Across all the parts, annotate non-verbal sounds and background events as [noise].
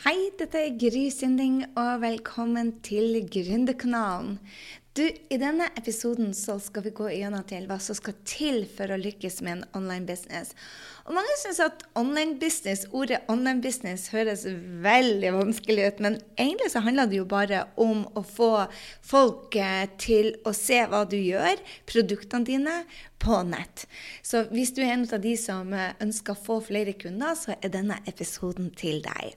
Hei, dette er Gry Sinding, og velkommen til Gründerkanalen. Du, I denne episoden så skal vi gå igjennom til hva som skal til for å lykkes med en online business. Og Mange syns at online business, ordet online business høres veldig vanskelig ut, men egentlig så handler det jo bare om å få folk eh, til å se hva du gjør, produktene dine, på nett. Så hvis du er en av de som eh, ønsker å få flere kunder, så er denne episoden til deg.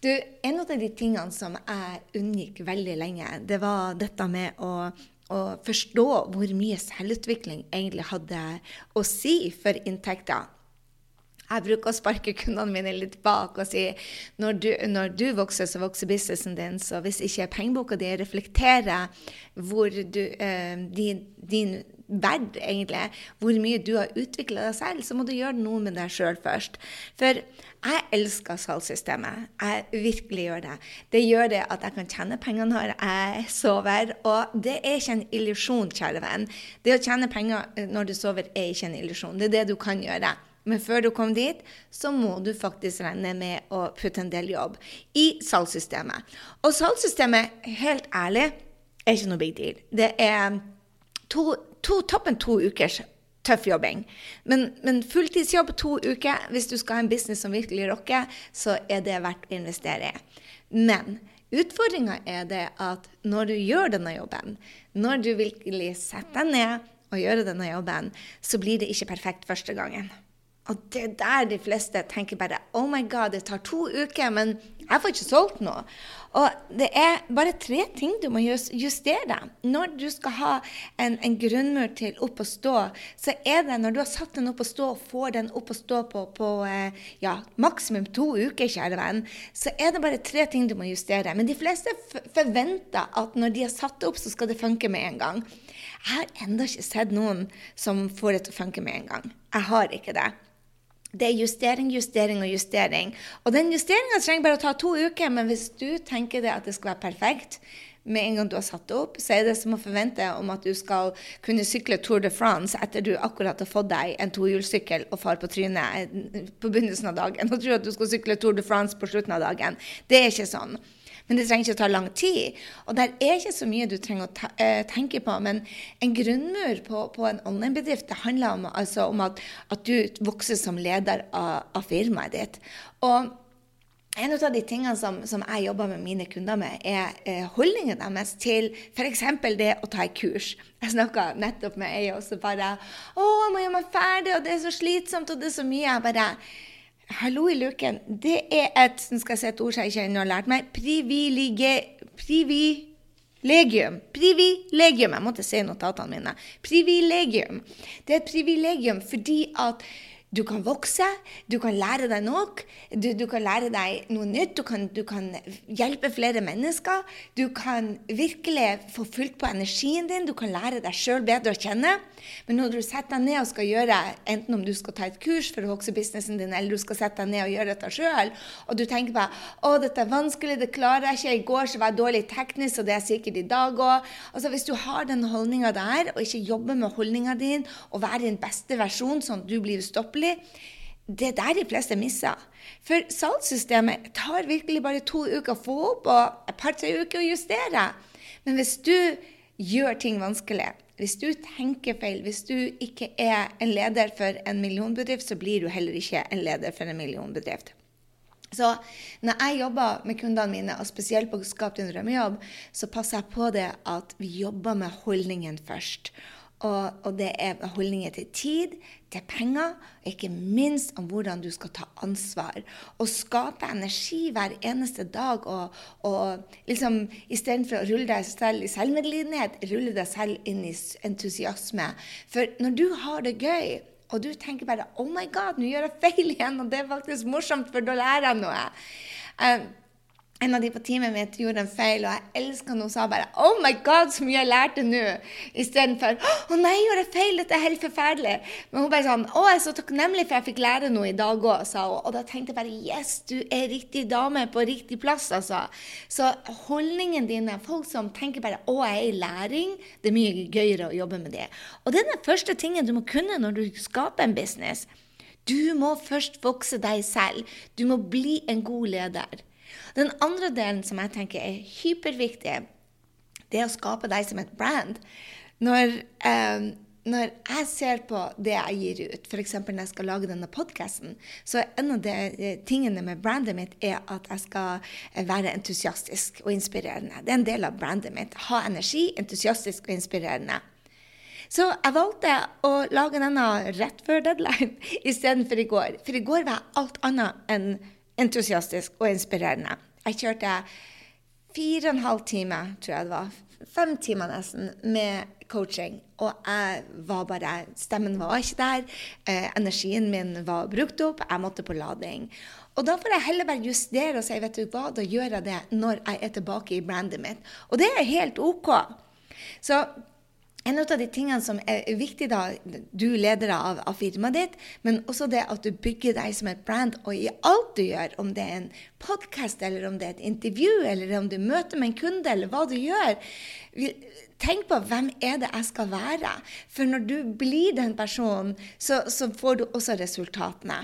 Du, en av de tingene som jeg unngikk veldig lenge, det var dette med å, å forstå hvor mye selvutvikling egentlig hadde å si for inntekter. Jeg bruker å sparke kundene mine litt bak og si når du, når du vokser, så vokser businessen din. Så hvis ikke pengeboka di reflekterer hvor du, eh, din, din verdt, egentlig, hvor mye du har utvikla deg selv, så må du gjøre noe med deg sjøl først. For jeg elsker salgssystemet. Jeg virkelig gjør det. Det gjør det at jeg kan tjene penger når jeg sover. Og det er ikke en illusjon, kjære venn. Det å tjene penger når du sover, er ikke en illusjon. Det er det du kan gjøre. Men før du kommer dit, så må du faktisk regne med å putte en del jobb i salgssystemet. Og salgssystemet, helt ærlig, er ikke noe big deal. Det er to to, toppen to ukers tøff jobbing. Men, men, fulltidsjobb to uker, hvis du skal ha en business som virkelig rocker, så er det verdt å investere i. Men utfordringa er det at når du gjør denne jobben, når du virkelig setter deg ned og gjør denne jobben, så blir det ikke perfekt første gangen. Og det er der de fleste tenker bare Oh my God, det tar to uker, men jeg får ikke solgt noe. Og det er bare tre ting du må justere. Når du skal ha en, en grunnmur til opp å stå, så er det når du har satt den opp å stå og får den opp å stå på, på eh, ja, maksimum to uker, kjære venn, så er det bare tre ting du må justere. Men de fleste forventer at når de har satt det opp, så skal det funke med en gang. Jeg har ennå ikke sett noen som får det til å funke med en gang. Jeg har ikke det. Det er justering, justering og justering. Og den justeringa trenger bare å ta to uker, men hvis du tenker det at det skal være perfekt med en gang du har satt det opp, så er det som å forvente om at du skal kunne sykle Tour de France etter du akkurat har fått deg en tohjulssykkel og far på trynet på begynnelsen av dagen, og tror at du skal sykle Tour de France på slutten av dagen. Det er ikke sånn. Men det trenger ikke å ta lang tid. Og det er ikke så mye du trenger å ta, eh, tenke på. Men en grunnmur på, på en online-bedrift det handler om, altså, om at, at, du vokser som leder av, av firmaet ditt. Og en av de tingene som, som, jeg jobber med mine kunder med, er eh, holdningen deres til f.eks. det å ta et kurs. Jeg snakka nettopp med ei og så bare 'Å, jeg må gjøre meg ferdig, og det er så slitsomt, og det er så mye.' Jeg bare Hallo i luken. Det er et nå skal jeg si et ord jeg ikke ennå har lært meg. Privilegium. Privilegium. Jeg måtte se notatene mine. Privilegium. Det er et privilegium fordi at du kan vokse, du kan lære deg nok, du, du kan lære deg noe nytt, du kan, du kan, hjelpe flere mennesker. Du kan virkelig få fulgt på energien din, du kan lære deg sjøl bedre å kjenne. Men når du setter deg ned og skal gjøre, enten om du skal ta et kurs for å vokse businessen din, eller du skal sette deg ned og gjøre dette sjøl, og du tenker på å, dette er vanskelig, det klarer jeg ikke, i går så var jeg dårlig teknisk, og det er sikkert i dag òg. Altså, hvis du har den holdninga der, og ikke jobber med holdninga din, og være din beste versjon, sånn at du blir ustoppelig selvfølgelig det er der de fleste misser. For salgssystemet tar virkelig bare to uker å få opp og et par-tre uker å justere. Men hvis du gjør ting vanskelig, hvis du tenker feil, hvis du ikke er en leder for en millionbedrift, så blir du heller ikke en leder for en millionbedrift. Så når jeg jobber med kundene mine, og spesielt på Skap din drømmejobb, så passer jeg på det at vi jobber med holdningen først. Og, og, det er holdninger til tid, til penger, og ikke minst om hvordan du skal ta ansvar. Og skape energi hver eneste dag. Og, og liksom istedenfor å rulle deg selv i selvmedlidenhet, rulle deg selv inn i entusiasme. For når du har det gøy, og du tenker bare 'Oh my God, nå gjør jeg feil igjen', og det er faktisk morsomt, for da lærer jeg noe. Uh, en av de på teamet mitt gjorde en feil, og jeg elska henne. Hun sa bare 'Oh my God, så mye jeg lærte nå!' Istedenfor 'Å nei, jeg gjorde feil? Dette er helt forferdelig'. Men hun bare sånn 'Å, jeg er så takknemlig for jeg fikk lære noe i dag òg', sa hun. Og da tenkte jeg bare 'Yes, du er riktig dame på riktig plass', altså. Så holdningen din er folk som tenker bare 'Å, jeg er i læring', det er mye gøyere å jobbe med det. Og det er den første tingen du må kunne når du skaper en business. Du må først vokse deg selv. Du må bli en god leder. Den andre delen som jeg tenker er hyperviktig, det er å skape deg som et brand. Når, eh, når jeg ser på det jeg gir ut, f.eks. når jeg skal lage denne podkasten, så er en av de tingene med brandet mitt er at jeg skal eh, være entusiastisk og inspirerende. Det er en del av brandet mitt. Ha energi, entusiastisk og inspirerende. Så jeg valgte å lage denne rett før deadline [laughs] istedenfor i går. For i går var jeg alt annet enn entusiastisk og inspirerende. Jeg kjørte fire og en halv time, tror jeg det var. Fem timer nesten med coaching. Og jeg var bare Stemmen var ikke der. Eh, energien min var brukt opp. Jeg måtte på lading. Og da får jeg heller bare justere og si vet du hva, da gjør jeg det når jeg er tilbake i brandet mitt. Og det er helt OK. Så en av de tingene som er viktig, da, du leder av, av firmaet ditt, men også det at du bygger deg som et brand, og i alt du gjør, om det er en podkast, eller om det er et intervju, eller om du møter med en kunde, eller hva du gjør, tenk på hvem er det jeg skal være. For når du blir den personen, så, så får du også resultatene.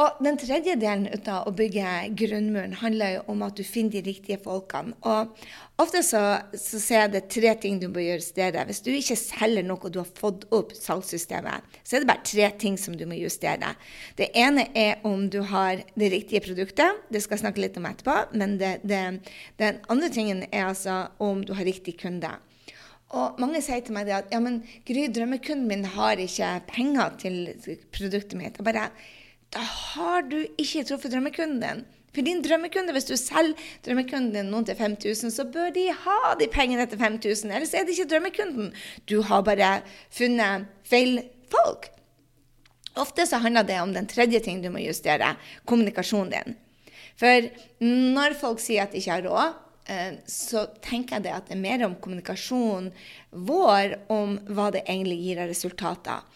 Og Den tredje delen av å bygge grunnmuren handler jo om at du finner de riktige folkene. Og Ofte så, så ser jeg det tre ting du må justere. Hvis du ikke selger noe du har fått opp salgssystemet, så er det bare tre ting som du må justere. Det ene er om du har det riktige produktet. Det skal jeg snakke litt om etterpå. Men det, det, den andre tingen er altså om du har riktig kunde. Og mange sier til meg at ja, men Gry, drømmekunden min har ikke penger til produktet mitt. Jeg bare da har du ikke truffet drømmekunden din. For din drømmekunde, hvis du selger drømmekunden din noen til 5000, så bør de ha de pengene til 5000. Ellers er det ikke drømmekunden. Du har bare funnet feil folk. Ofte så handler det om den tredje ting du må justere, kommunikasjonen din. For når folk sier at de ikke har råd, eh, så tenker jeg det at det er mer om kommunikasjonen vår om hva det egentlig gir av resultater.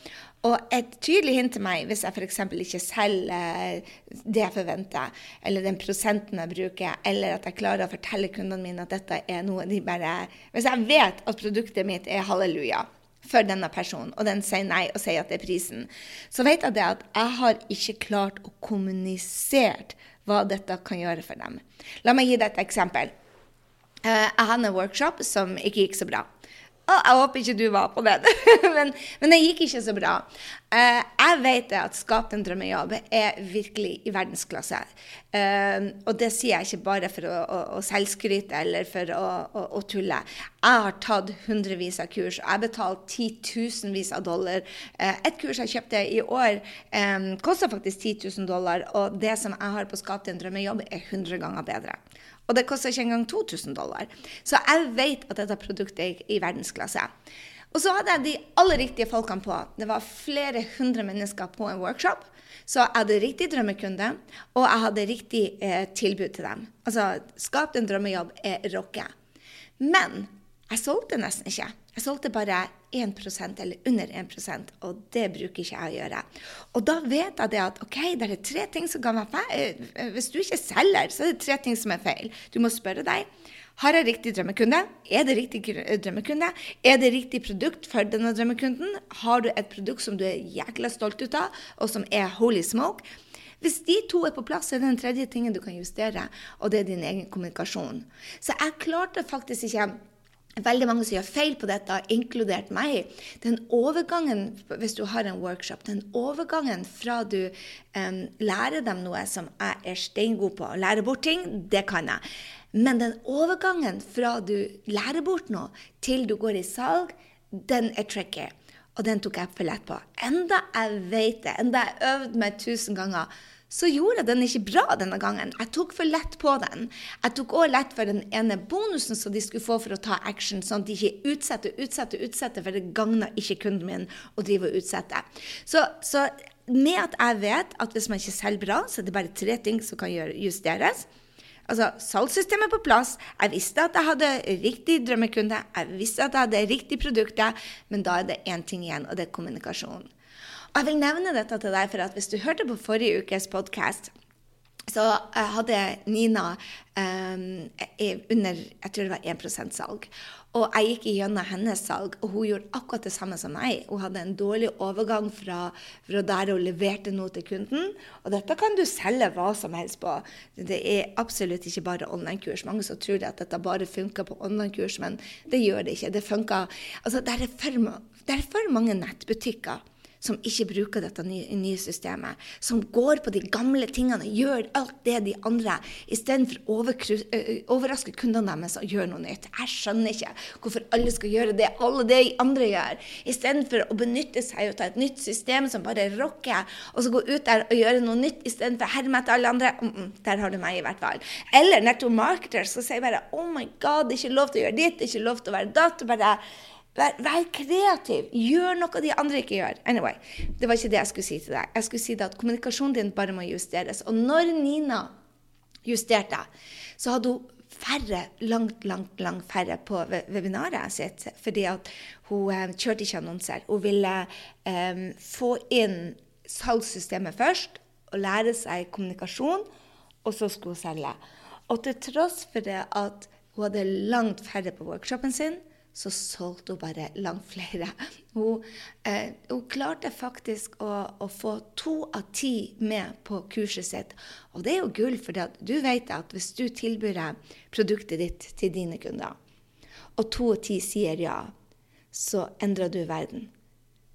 Og et tydelig hint til meg, hvis jeg f.eks. ikke selger det jeg forventer, eller den prosenten jeg bruker, eller at jeg klarer å fortelle kundene mine at dette er noe de bare Hvis jeg vet at produktet mitt er halleluja for denne personen, og den sier nei og sier at det er prisen, så vet jeg det at jeg har ikke klart å kommunisere hva dette kan gjøre for dem. La meg gi deg et eksempel. Eh, jeg hadde en workshop som ikke gikk så bra. Oh, jeg håper ikke du var på den, [laughs] men, men, det gikk ikke så bra. Uh, jeg vet at Skap en drømmejobb er virkelig i verdensklasse. Uh, og det sier jeg ikke bare for å, å, å selvskryte eller for å, å, å, tulle. Jeg har tatt hundrevis av kurs, og jeg har betalt titusenvis av dollar. Uh, et kurs jeg kjøpte i år, um, koster faktisk 10 000 dollar, og det som jeg har på Skap en drømmejobb, er 100 ganger bedre. Og det koster ikke engang 2000 dollar. Så jeg vet at dette produktet er i verdensklasse. Og så hadde jeg de aller riktige folkene på. Det var flere hundre mennesker på en workshop. Så jeg hadde riktig drømmekunde, og jeg hadde riktig eh, tilbud til dem. Altså, skap en drømmejobb er rocke. Men jeg solgte nesten ikke. Jeg solgte bare 1% eller under 1% og det bruker ikke jeg å gjøre. Og da vet jeg det at ok, det er tre ting som kan være feil. Hvis du ikke selger, så er det tre ting som er feil. Du må spørre deg har jeg riktig drømmekunde? Er det riktig drømmekunde? Er det riktig produkt for denne drømmekunden? Har du et produkt som du er jækla stolt ut av, og som er holy smoke? Hvis de to er på plass, så er det den tredje tingen du kan justere, og det er din egen kommunikasjon. Så jeg klarte faktisk ikke veldig mange som gjør feil på dette, inkludert meg. Den overgangen, hvis du har en workshop, den overgangen fra du um, lærer dem noe som jeg er steingod på, å lære bort ting, det kan jeg. Men den overgangen fra du lærer bort noe, til du går i salg, den er tricky. Og den tok jeg for lett på. Enda jeg vet det, enda jeg øvde meg tusen ganger, så gjorde jeg den ikke bra denne gangen. Jeg tok for lett på den. Jeg tok òg lett for den ene bonusen som de skulle få for å ta action, sånn at de ikke utsetter, utsetter, utsetter, for det gagner ikke kunden min å drive og utsette. Så, så, med at jeg vet at hvis man ikke selger bra, så er det bare tre ting som kan justeres. Altså, Salgssystemet på plass. Jeg visste at jeg hadde riktig drømmekunde. Jeg visste at jeg hadde riktig produkt. Men da er det én ting igjen, og det er kommunikasjon. Jeg vil nevne dette til deg, for at hvis du hørte på forrige ukes podkast, så hadde Nina um, under jeg tror det var 1% salg. Og jeg gikk gjennom hennes salg, og hun gjorde akkurat det samme som meg. Hun hadde en dårlig overgang fra, fra der hun leverte noe til kunden. Og dette kan du selge hva som helst på. Det er absolutt ikke bare online-kurs. Mange som tror at dette bare funker på online-kurs, men det gjør det ikke. Det funker Altså, det er for, det er for mange nettbutikker som ikke bruker dette nye, nye, systemet, som går på de gamle tingene og gjør alt det de andre, istedenfor å overraske kundene deres og gjøre noe nytt. Jeg skjønner ikke hvorfor alle skal gjøre det alle de andre gjør, istedenfor å benytte seg av et nytt system som bare rocker, og så gå ut der og gjøre noe nytt istedenfor å herme etter alle andre. Mm -mm, der har du meg, i hvert fall. Eller nettopp marketer som sier bare Oh my God, det er ikke lov til å gjøre ditt, det er ikke lov til å være datt. Vær, vær, kreativ. Gjør noe de andre ikke gjør. Anyway, Det var ikke det jeg skulle si til deg. Jeg skulle si at Kommunikasjonen din bare må justeres. Og når Nina justerte, så hadde hun færre, langt, langt langt færre på webinaret sitt. Fordi at hun eh, kjørte ikke annonser. Hun ville um, få inn salgssystemet først og lære seg kommunikasjon, og så skulle hun selge. Og til tross for det at hun hadde langt færre på workshopen sin, så solgte hun bare langt flere. Hun, eh, hun klarte faktisk å, å, få to av ti med på kurset sitt. Og det er jo gull, for du vet at hvis du tilbyr produktet ditt til dine kunder, og to av ti sier ja, så endrer du verden.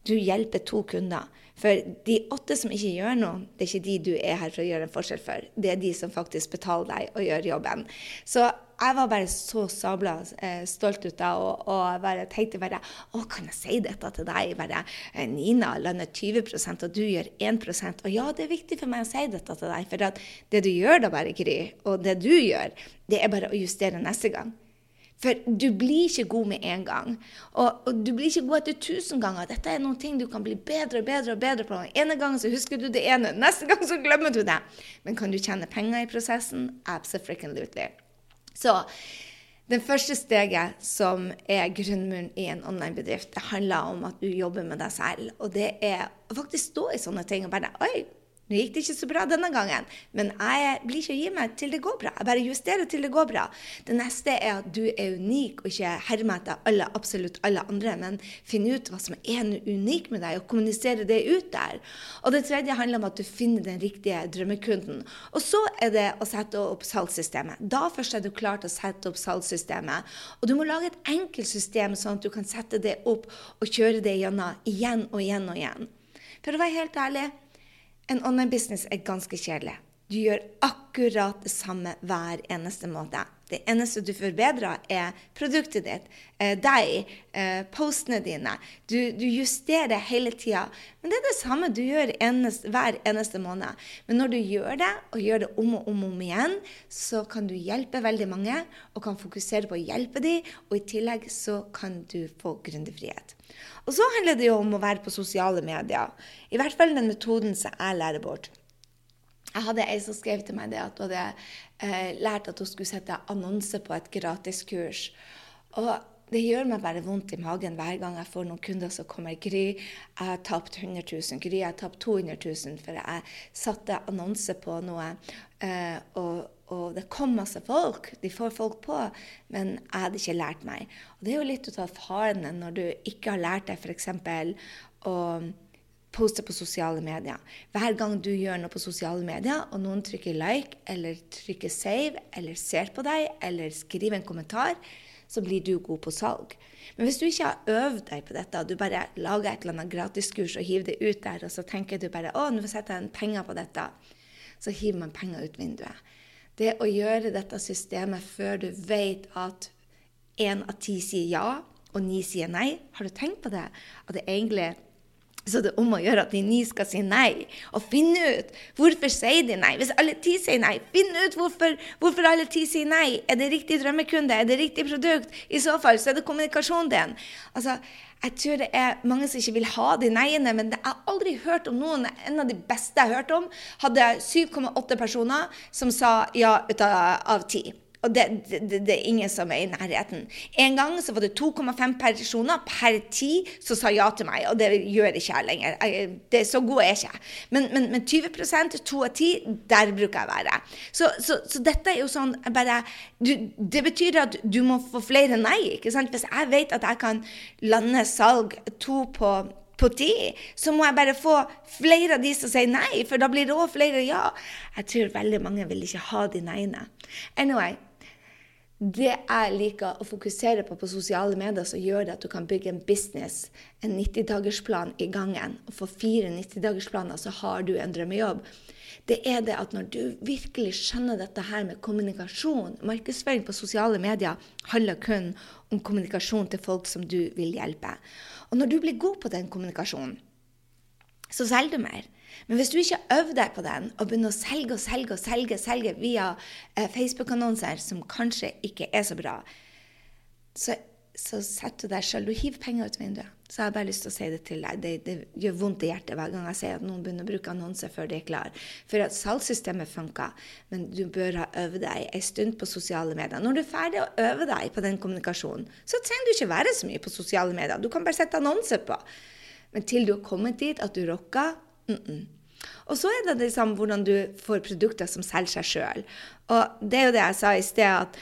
Du hjelper to kunder. For de åtte som ikke gjør noe, det er ikke de du er her for å gjøre en forskjell for. Det er de som faktisk betaler deg og gjør jobben. Så jeg var bare så sabla eh, stolt ut av og, og bare tenkte bare Å, kan jeg si dette til deg? Bare, eh, Nina lander 20% og du gjør 1% Og ja, det er viktig for meg å si dette til deg, for det du gjør da bare, Gry, og det du gjør, det er bare å justere neste gang. For du blir ikke god med en gang. Og, og, du blir ikke god etter tusen ganger. Dette er noen ting du kan bli bedre og bedre og bedre på. ene gangen så husker du det ene, neste gang så glemmer du det. Men kan du tjene penger i prosessen? Absolutely. Så det første steget som er grunnmuren i en online-bedrift, det handler om at du jobber med deg selv. Og det er å faktisk stå i sånne ting og bare Oi, nå gikk det ikke så bra denne gangen, men jeg blir ikke å gi meg til det går bra. Jeg bare justerer til det går bra. Det neste er at du er unik, og ikke hermer etter alle, absolutt alle andre, men finner ut hva som er unik med deg, og kommunisere det ut der. Og det tredje handler om at du finner den riktige drømmekunden. Og så er det å sette opp salgssystemet. Da først er du klar til å sette opp salgssystemet. Og du må lage et enkelt system, sånn at du kan sette det opp og kjøre det gjennom igjen og igjen og igjen. For å være helt ærlig, en online-business er ganske kjedelig. Du gjør akkurat det samme hver eneste måte. Det eneste du forbedrer, er produktet ditt, eh, deg, eh, postene dine. Du, du justerer hele tida. Men det er det samme du gjør eneste, hver eneste måned. Men når du gjør det, og gjør det om og om, om igjen, så kan du hjelpe veldig mange, og kan fokusere på å hjelpe dem, og i tillegg så kan du få gründerfrihet. Og så handler det jo om å være på sosiale medier. I hvert fall den metoden som jeg lærer bort. Jeg hadde ei som skrev til meg det at hun hadde eh, lært at hun skulle sette annonse på et gratiskurs. Og det gjør meg bare vondt i magen hver gang jeg får noen kunder som kommer. 'Gry, jeg har tapt 100 000. Gry, jeg har tapt 200 000 for jeg satte annonse på noe.' Eh, og og det kom masse folk. De får folk på. Men jeg hadde ikke lært meg. Og det er jo litt ut av faren når du ikke har lært deg f.eks. å poste på sosiale medier. Hver gang du gjør noe på sosiale medier, og noen trykker like eller trykker save eller ser på deg eller skriver en kommentar, så blir du god på salg. Men hvis du ikke har øvd deg på dette, og du bare lager et eller annet gratiskurs og hiver det ut der, og så tenker du bare å, nå setter jeg penger på dette, så hiver man penger ut vinduet. Det å gjøre dette systemet før du vet at én av ti sier ja, og ni sier nei. Har du tenkt på det? At det egentlig så det er om å gjøre at de ni skal si nei, og finne ut hvorfor sier de nei. Hvis alle ti sier nei, finn ut hvorfor, hvorfor, alle ti sier nei. Er det riktig drømmekunde? Er det riktig produkt? I så fall så er det kommunikasjonen din. Altså, jeg tror det er mange som ikke vil ha de neiene, men jeg har aldri hørt om noen. En av de beste jeg har hørt om, hadde 7,8 personer som sa ja ut av ti. Og det, det, det, er ingen som er i nærheten. En gang så var det 2,5 personer per ti som sa ja til meg, og det gjør ikke jeg lenger. Jeg, det, så god er jeg ikke. Men, men, men 20 to av ti, der bruker jeg å være. Så, så, så, dette er jo sånn bare du, Det betyr at du må få flere nei. ikke sant? Hvis jeg vet at jeg kan lande salg to på på ti, så må jeg bare få flere av de som sier nei, for da blir det òg flere ja. Jeg tror veldig mange vil ikke ha de nei-ene. Anyway, det jeg liker å fokusere på på sosiale medier, som gjør at du kan bygge en business, en 90-dagersplan i gangen, og for fire 90-dagersplaner så har du en drømmejobb, det er det at når du virkelig skjønner dette her med kommunikasjon Markedsføring på sosiale medier handler kun om kommunikasjon til folk som du vil hjelpe. Og når du blir god på den kommunikasjonen, så selger du mer. Men hvis du ikke øver deg på den, og begynner å selge og selge og selge, selge via eh, Facebook-annonser som kanskje ikke er så bra, så, så setter du deg sjøl Du hiver penger ut vinduet. Så jeg har bare lyst til å si det til deg. Det, det, gjør vondt i hjertet hver gang jeg ser at noen begynner å bruke annonser før de er klar. For at salgssystemet funker, men du bør ha øvd deg en stund på sosiale medier. Når du er ferdig å øve deg på den kommunikasjonen, så trenger du ikke være så mye på sosiale medier. Du kan bare sette annonser på. Men til du har kommet dit at du rocker mm -mm. Og så er det liksom hvordan du får produkter som selger seg sjøl. Og det er jo det jeg sa i sted, at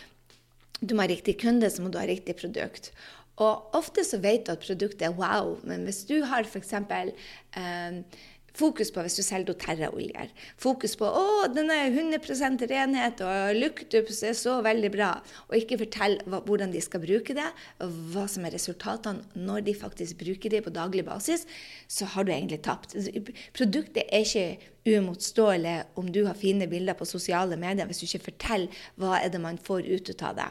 du må ha riktig kunde, så må du ha riktig produkt. Og ofte så vet du at produktet er wow, men hvis du har f.eks. Eh, Fokus på hvis du selger doTERRA-oljer. Fokus på å, den er 100% renhet, og Luktups er så veldig bra. Og ikke fortell hva, hvordan de skal bruke det, hva som er resultatene når de faktisk bruker det på daglig basis, så har du egentlig tapt. Produktet er ikke uimotståelig om du har fine bilder på sosiale medier, hvis du ikke forteller hva er det man får ut av det.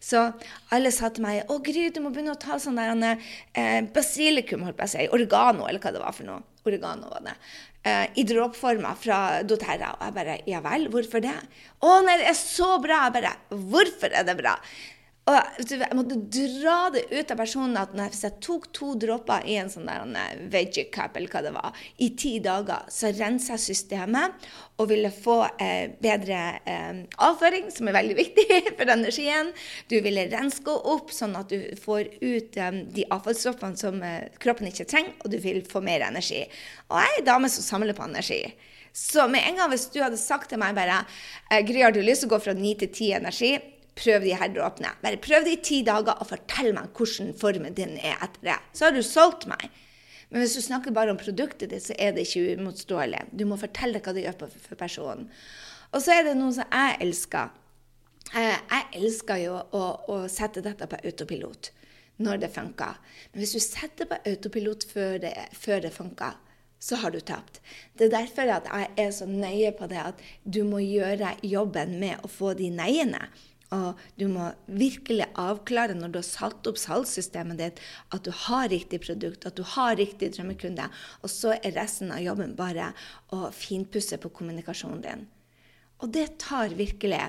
Så alle sa til meg 'Å, Gry, du må begynne å ta sånn der eh, basilikum', holdt på å si. Oregano, eller hva det var for noe. Oregano var det. Eh, I dråpeformer fra doTERRA. Og jeg bare Ja vel, hvorfor det? Å nei, det er så bra! Jeg bare Hvorfor er det bra? Og jeg måtte dra det ut av personen at hvis jeg tok to dråper i en sånn der veggie cup, eller hva det var, i ti dager, så rensa jeg systemet og ville få eh, bedre eh, avføring, som er veldig viktig [laughs] for energien. Du ville renske opp sånn at du får ut eh, de avfallsstoffene som eh, kroppen ikke trenger, og du vil få mer energi. Og jeg er ei dame som samler på energi. Så med en gang hvis du hadde sagt til meg bare eh, Gry, har du lyst til å gå fra 9 til 10 energi? Prøv de her dråpene. Bare prøv det i ti dager og fortell meg hvordan formen din er etter det. Så har du solgt meg. Men hvis du snakker bare om produktet ditt, så er det ikke uimotståelig. Du må fortelle hva det gjør for personen. Og så er det noe som jeg elsker. Eh, jeg elsker jo å, å sette dette på autopilot når det funker. Men hvis du setter på autopilot før det, før det funker, så har du tapt. Det er derfor at jeg er så nøye på det at du må gjøre jobben med å få de neiene. Og du må virkelig avklare når du har satt opp salgssystemet ditt, at du har riktig produkt, at du har riktig drømmekunde. Og så er resten av jobben bare å finpusse på kommunikasjonen din. Og det tar virkelig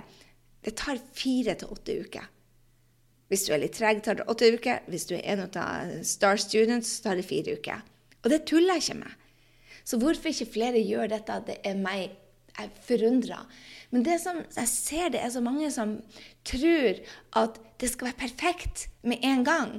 det tar fire til åtte uker. Hvis du er litt treg, tar det åtte uker. Hvis du er en av Star Students, tar det fire uker. Og det tuller jeg ikke med. Så hvorfor ikke flere gjør dette? Det er meg jeg er forundra. Men det som jeg ser, det er så mange som tror at det skal være perfekt med en gang,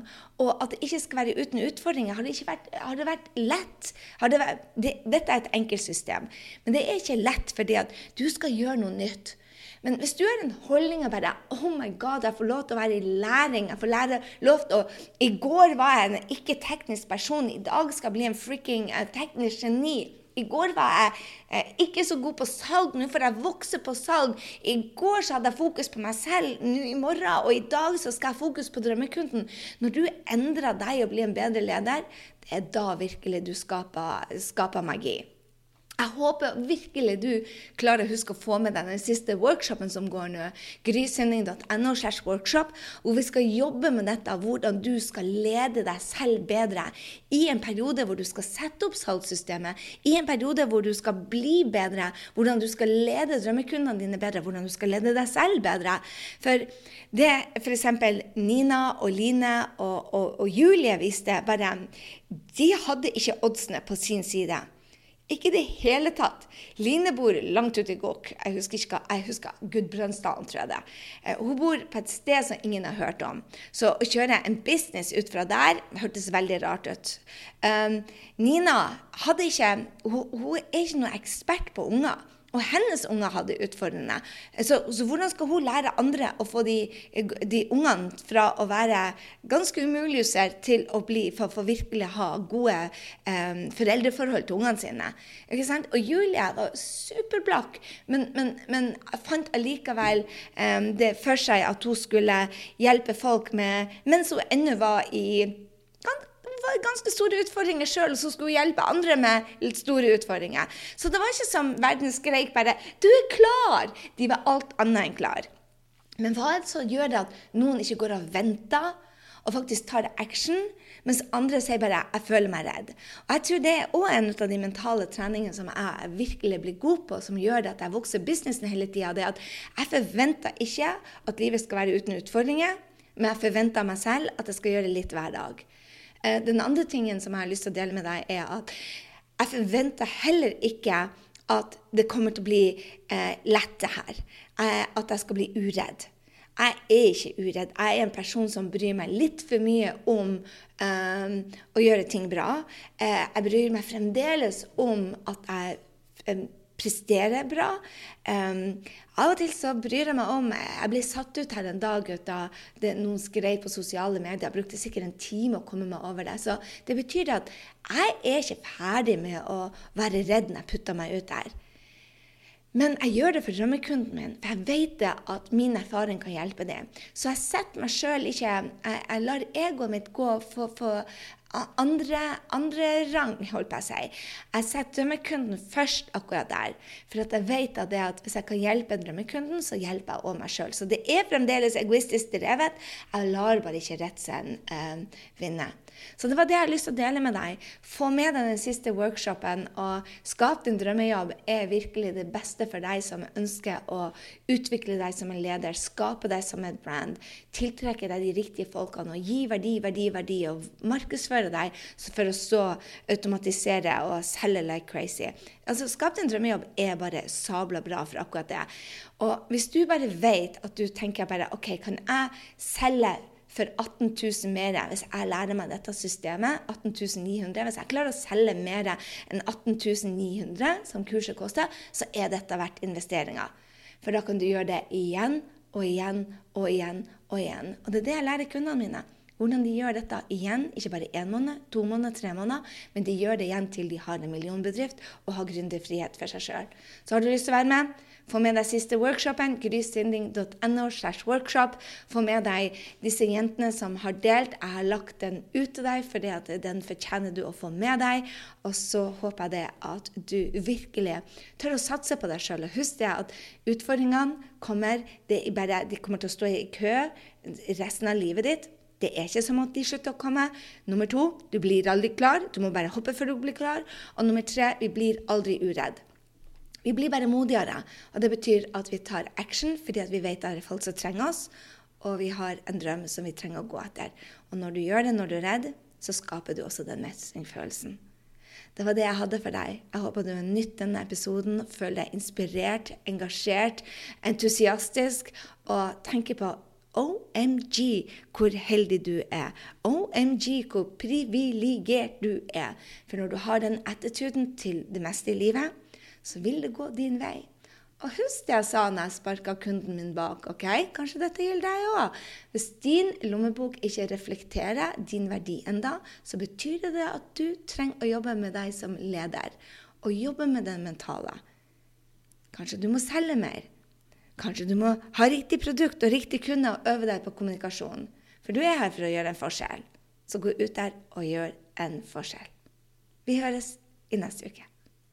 og at det ikke skal være uten utfordringer. Har det, vært, har det vært, lett? Det vært, det, dette er et enkelt system, men det er ikke lett fordi at du skal gjøre noe nytt. Men hvis du har en holdning av bare Oh my God, jeg får lov til å være i læring. jeg får lære lov til å, I går var jeg en ikke-teknisk person. I dag skal jeg bli en freaking uh, teknisk geni. I går var jeg eh, ikke så god på salg, nå får jeg vokse på salg. I går så hadde jeg fokus på meg selv, nå i morgen og i dag så skal jeg fokus på drømmekunden. Når du endrer deg og blir en bedre leder, det er da virkelig du skaper, skaper magi. Jeg håper virkelig du klarer å huske å få med deg den siste workshopen som går nå. grysynding.no workshop, hvor vi skal jobbe med dette, hvordan du skal lede deg selv bedre i en periode hvor du skal sette opp salgssystemet, i en periode hvor du skal bli bedre, hvordan du skal lede drømmekundene dine bedre, hvordan du skal lede deg selv bedre. For det f.eks. Nina og Line og, og, og Julie viste, bare De hadde ikke oddsene på sin side. Ikke i det hele tatt. Line bor langt ute i Gokk. Jeg husker ikke hva, jeg husker Gudbrandsdalen, tror jeg det. Eh, hun bor på et sted som ingen har hørt om. Så å kjøre en business ut fra der hørtes veldig rart ut. Um, Nina hadde ikke hun, hun er ikke noen ekspert på unger. Og hennes unger hadde utfordrende. Så, så, hvordan skal hun lære andre å få de, de ungene fra å være ganske umulige til å bli, for, for virkelig ha gode eh, foreldreforhold til ungene sine? Ikke sant? Og Julie var superblakk, men, men, men fant allikevel eh, det for seg at hun skulle hjelpe folk med, mens hun ennå var i var ganske store utfordringer sjøl, og så skulle hun hjelpe andre med litt store utfordringer. Så det var ikke som verden skreik bare 'Du er klar!' De var alt annet enn klar. Men hva er det som gjør det at noen ikke går og venter og faktisk tar action, mens andre sier bare 'jeg føler meg redd'? Og Jeg tror det er òg en av de mentale treningene som jeg virkelig blir god på, som gjør det at jeg vokser businessen hele tida. Det at jeg forventer ikke at livet skal være uten utfordringer, men jeg forventer meg selv at jeg skal gjøre litt hver dag. Eh, den andre tingen som jeg har lyst til å dele med deg, er at jeg forventer heller ikke at det kommer til å bli eh, lett, det her. Eh, at jeg skal bli uredd. Jeg er ikke uredd. Jeg er en person som bryr meg litt for mye om um, å gjøre ting bra. Uh, jeg bryr meg fremdeles om at jeg presterer bra. Um, av og til så bryr jeg meg om Jeg ble satt ut her en dag da det noen skrev på sosiale medier. Jeg brukte sikkert en time å komme meg over det. Så det betyr at jeg er ikke ferdig med å være redd når jeg putter meg ut der. Men jeg gjør det for drømmekunden min, for jeg vet at min erfaring kan hjelpe dem. Så jeg setter meg sjøl ikke jeg, jeg, lar egoet mitt gå for, for andre, andre rang, holdt på å si. Jeg setter drømmekunden først akkurat der. For jeg vet at, at hvis jeg kan hjelpe drømmekunden, så hjelper jeg òg meg sjøl. Så det er fremdeles egoistisk drevet. Jeg lar bare ikke redselen eh, vinne. Så det var det jeg har lyst til å dele med deg. Få med deg den siste workshopen. Og skap din drømmejobb er virkelig det beste for deg som ønsker å utvikle deg som en leder, skape deg som et brand, tiltrekke deg de riktige folkene og gi verdi, verdi, verdi, og markedsføre deg for å så automatisere og selge like crazy. Altså, Skap din drømmejobb er bare sabla bra for akkurat det. Og hvis du bare vet at du tenker bare OK, kan jeg selge for 18 000 mer hvis jeg lærer meg dette systemet. 18 900. Hvis jeg klarer å selge mer enn 18 900, som kurset koster, så er dette verdt investeringer. For da kan du gjøre det igjen og igjen og igjen og igjen. Og det er det jeg lærer kundene mine. Hvordan de gjør dette igjen, ikke bare én måned, to måneder, tre måneder, men de gjør det igjen til de har en millionbedrift og har gründerfrihet for seg sjøl. Så har du lyst til å være med? Få med deg siste workshopen, grysynding.no. workshop. Få med deg disse jentene som har delt. Jeg har lagt den ut til deg, for den fortjener du å få med deg. Og så håper jeg det at du virkelig tør å satse på deg sjøl. Husk det at utfordringene kommer, de kommer til å stå i kø resten av livet ditt. Det er ikke som at de slutter å komme. Nummer to, du blir aldri klar. Du må bare hoppe før du blir klar. Og nummer tre, vi blir aldri uredd. Vi blir bare modigere. Og det betyr at vi tar action fordi vi vet at det er folk som trenger oss, og vi har en drøm som vi trenger å gå etter. Og når du gjør det når du er redd, så skaper du også den mestringsfølelsen. Det var det jeg hadde for deg. Jeg håper du har nytt denne episoden, føler deg inspirert, engasjert, entusiastisk og tenker på OMG, hvor heldig du er. OMG, hvor privilegert du er. For når du har den attituden til det meste i livet, så vil det gå din vei. Og husk det jeg sa når jeg sparka kunden min bak. ok? Kanskje dette gjelder deg òg. Hvis din lommebok ikke reflekterer din verdi enda, så betyr det, at du trenger å jobbe med deg som leder. Og jobbe med den mentale. Kanskje du må selge mer. Kanskje du må ha riktig produkt og riktig kunde og øve deg på kommunikasjon. For du er her for å gjøre en forskjell. Så gå ut der og gjør en forskjell. Vi høres i neste uke.